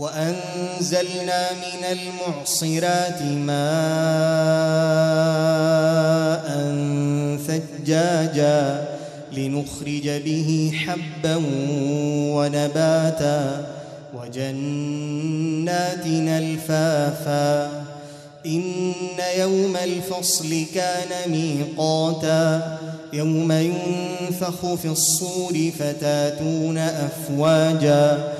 وأنزلنا من المعصرات ماء ثجاجا لنخرج به حبا ونباتا وجنات الفافا إن يوم الفصل كان ميقاتا يوم ينفخ في الصور فتاتون أفواجا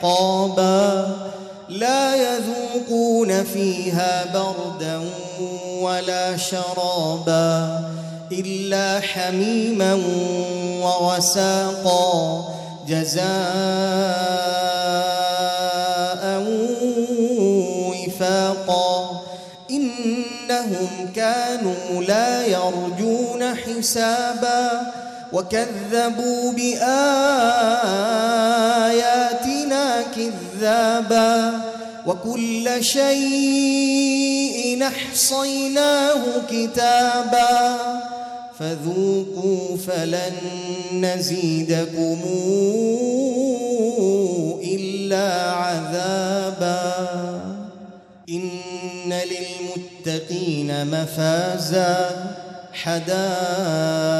أحقابا لا يذوقون فيها بردا ولا شرابا إلا حميما وغساقا جزاء وفاقا إنهم كانوا لا يرجون حسابا وكذبوا بآياتنا كذابا وكل شيء أحصيناه كتابا فذوقوا فلن نزيدكم إلا عذابا إن للمتقين مفازا حدائق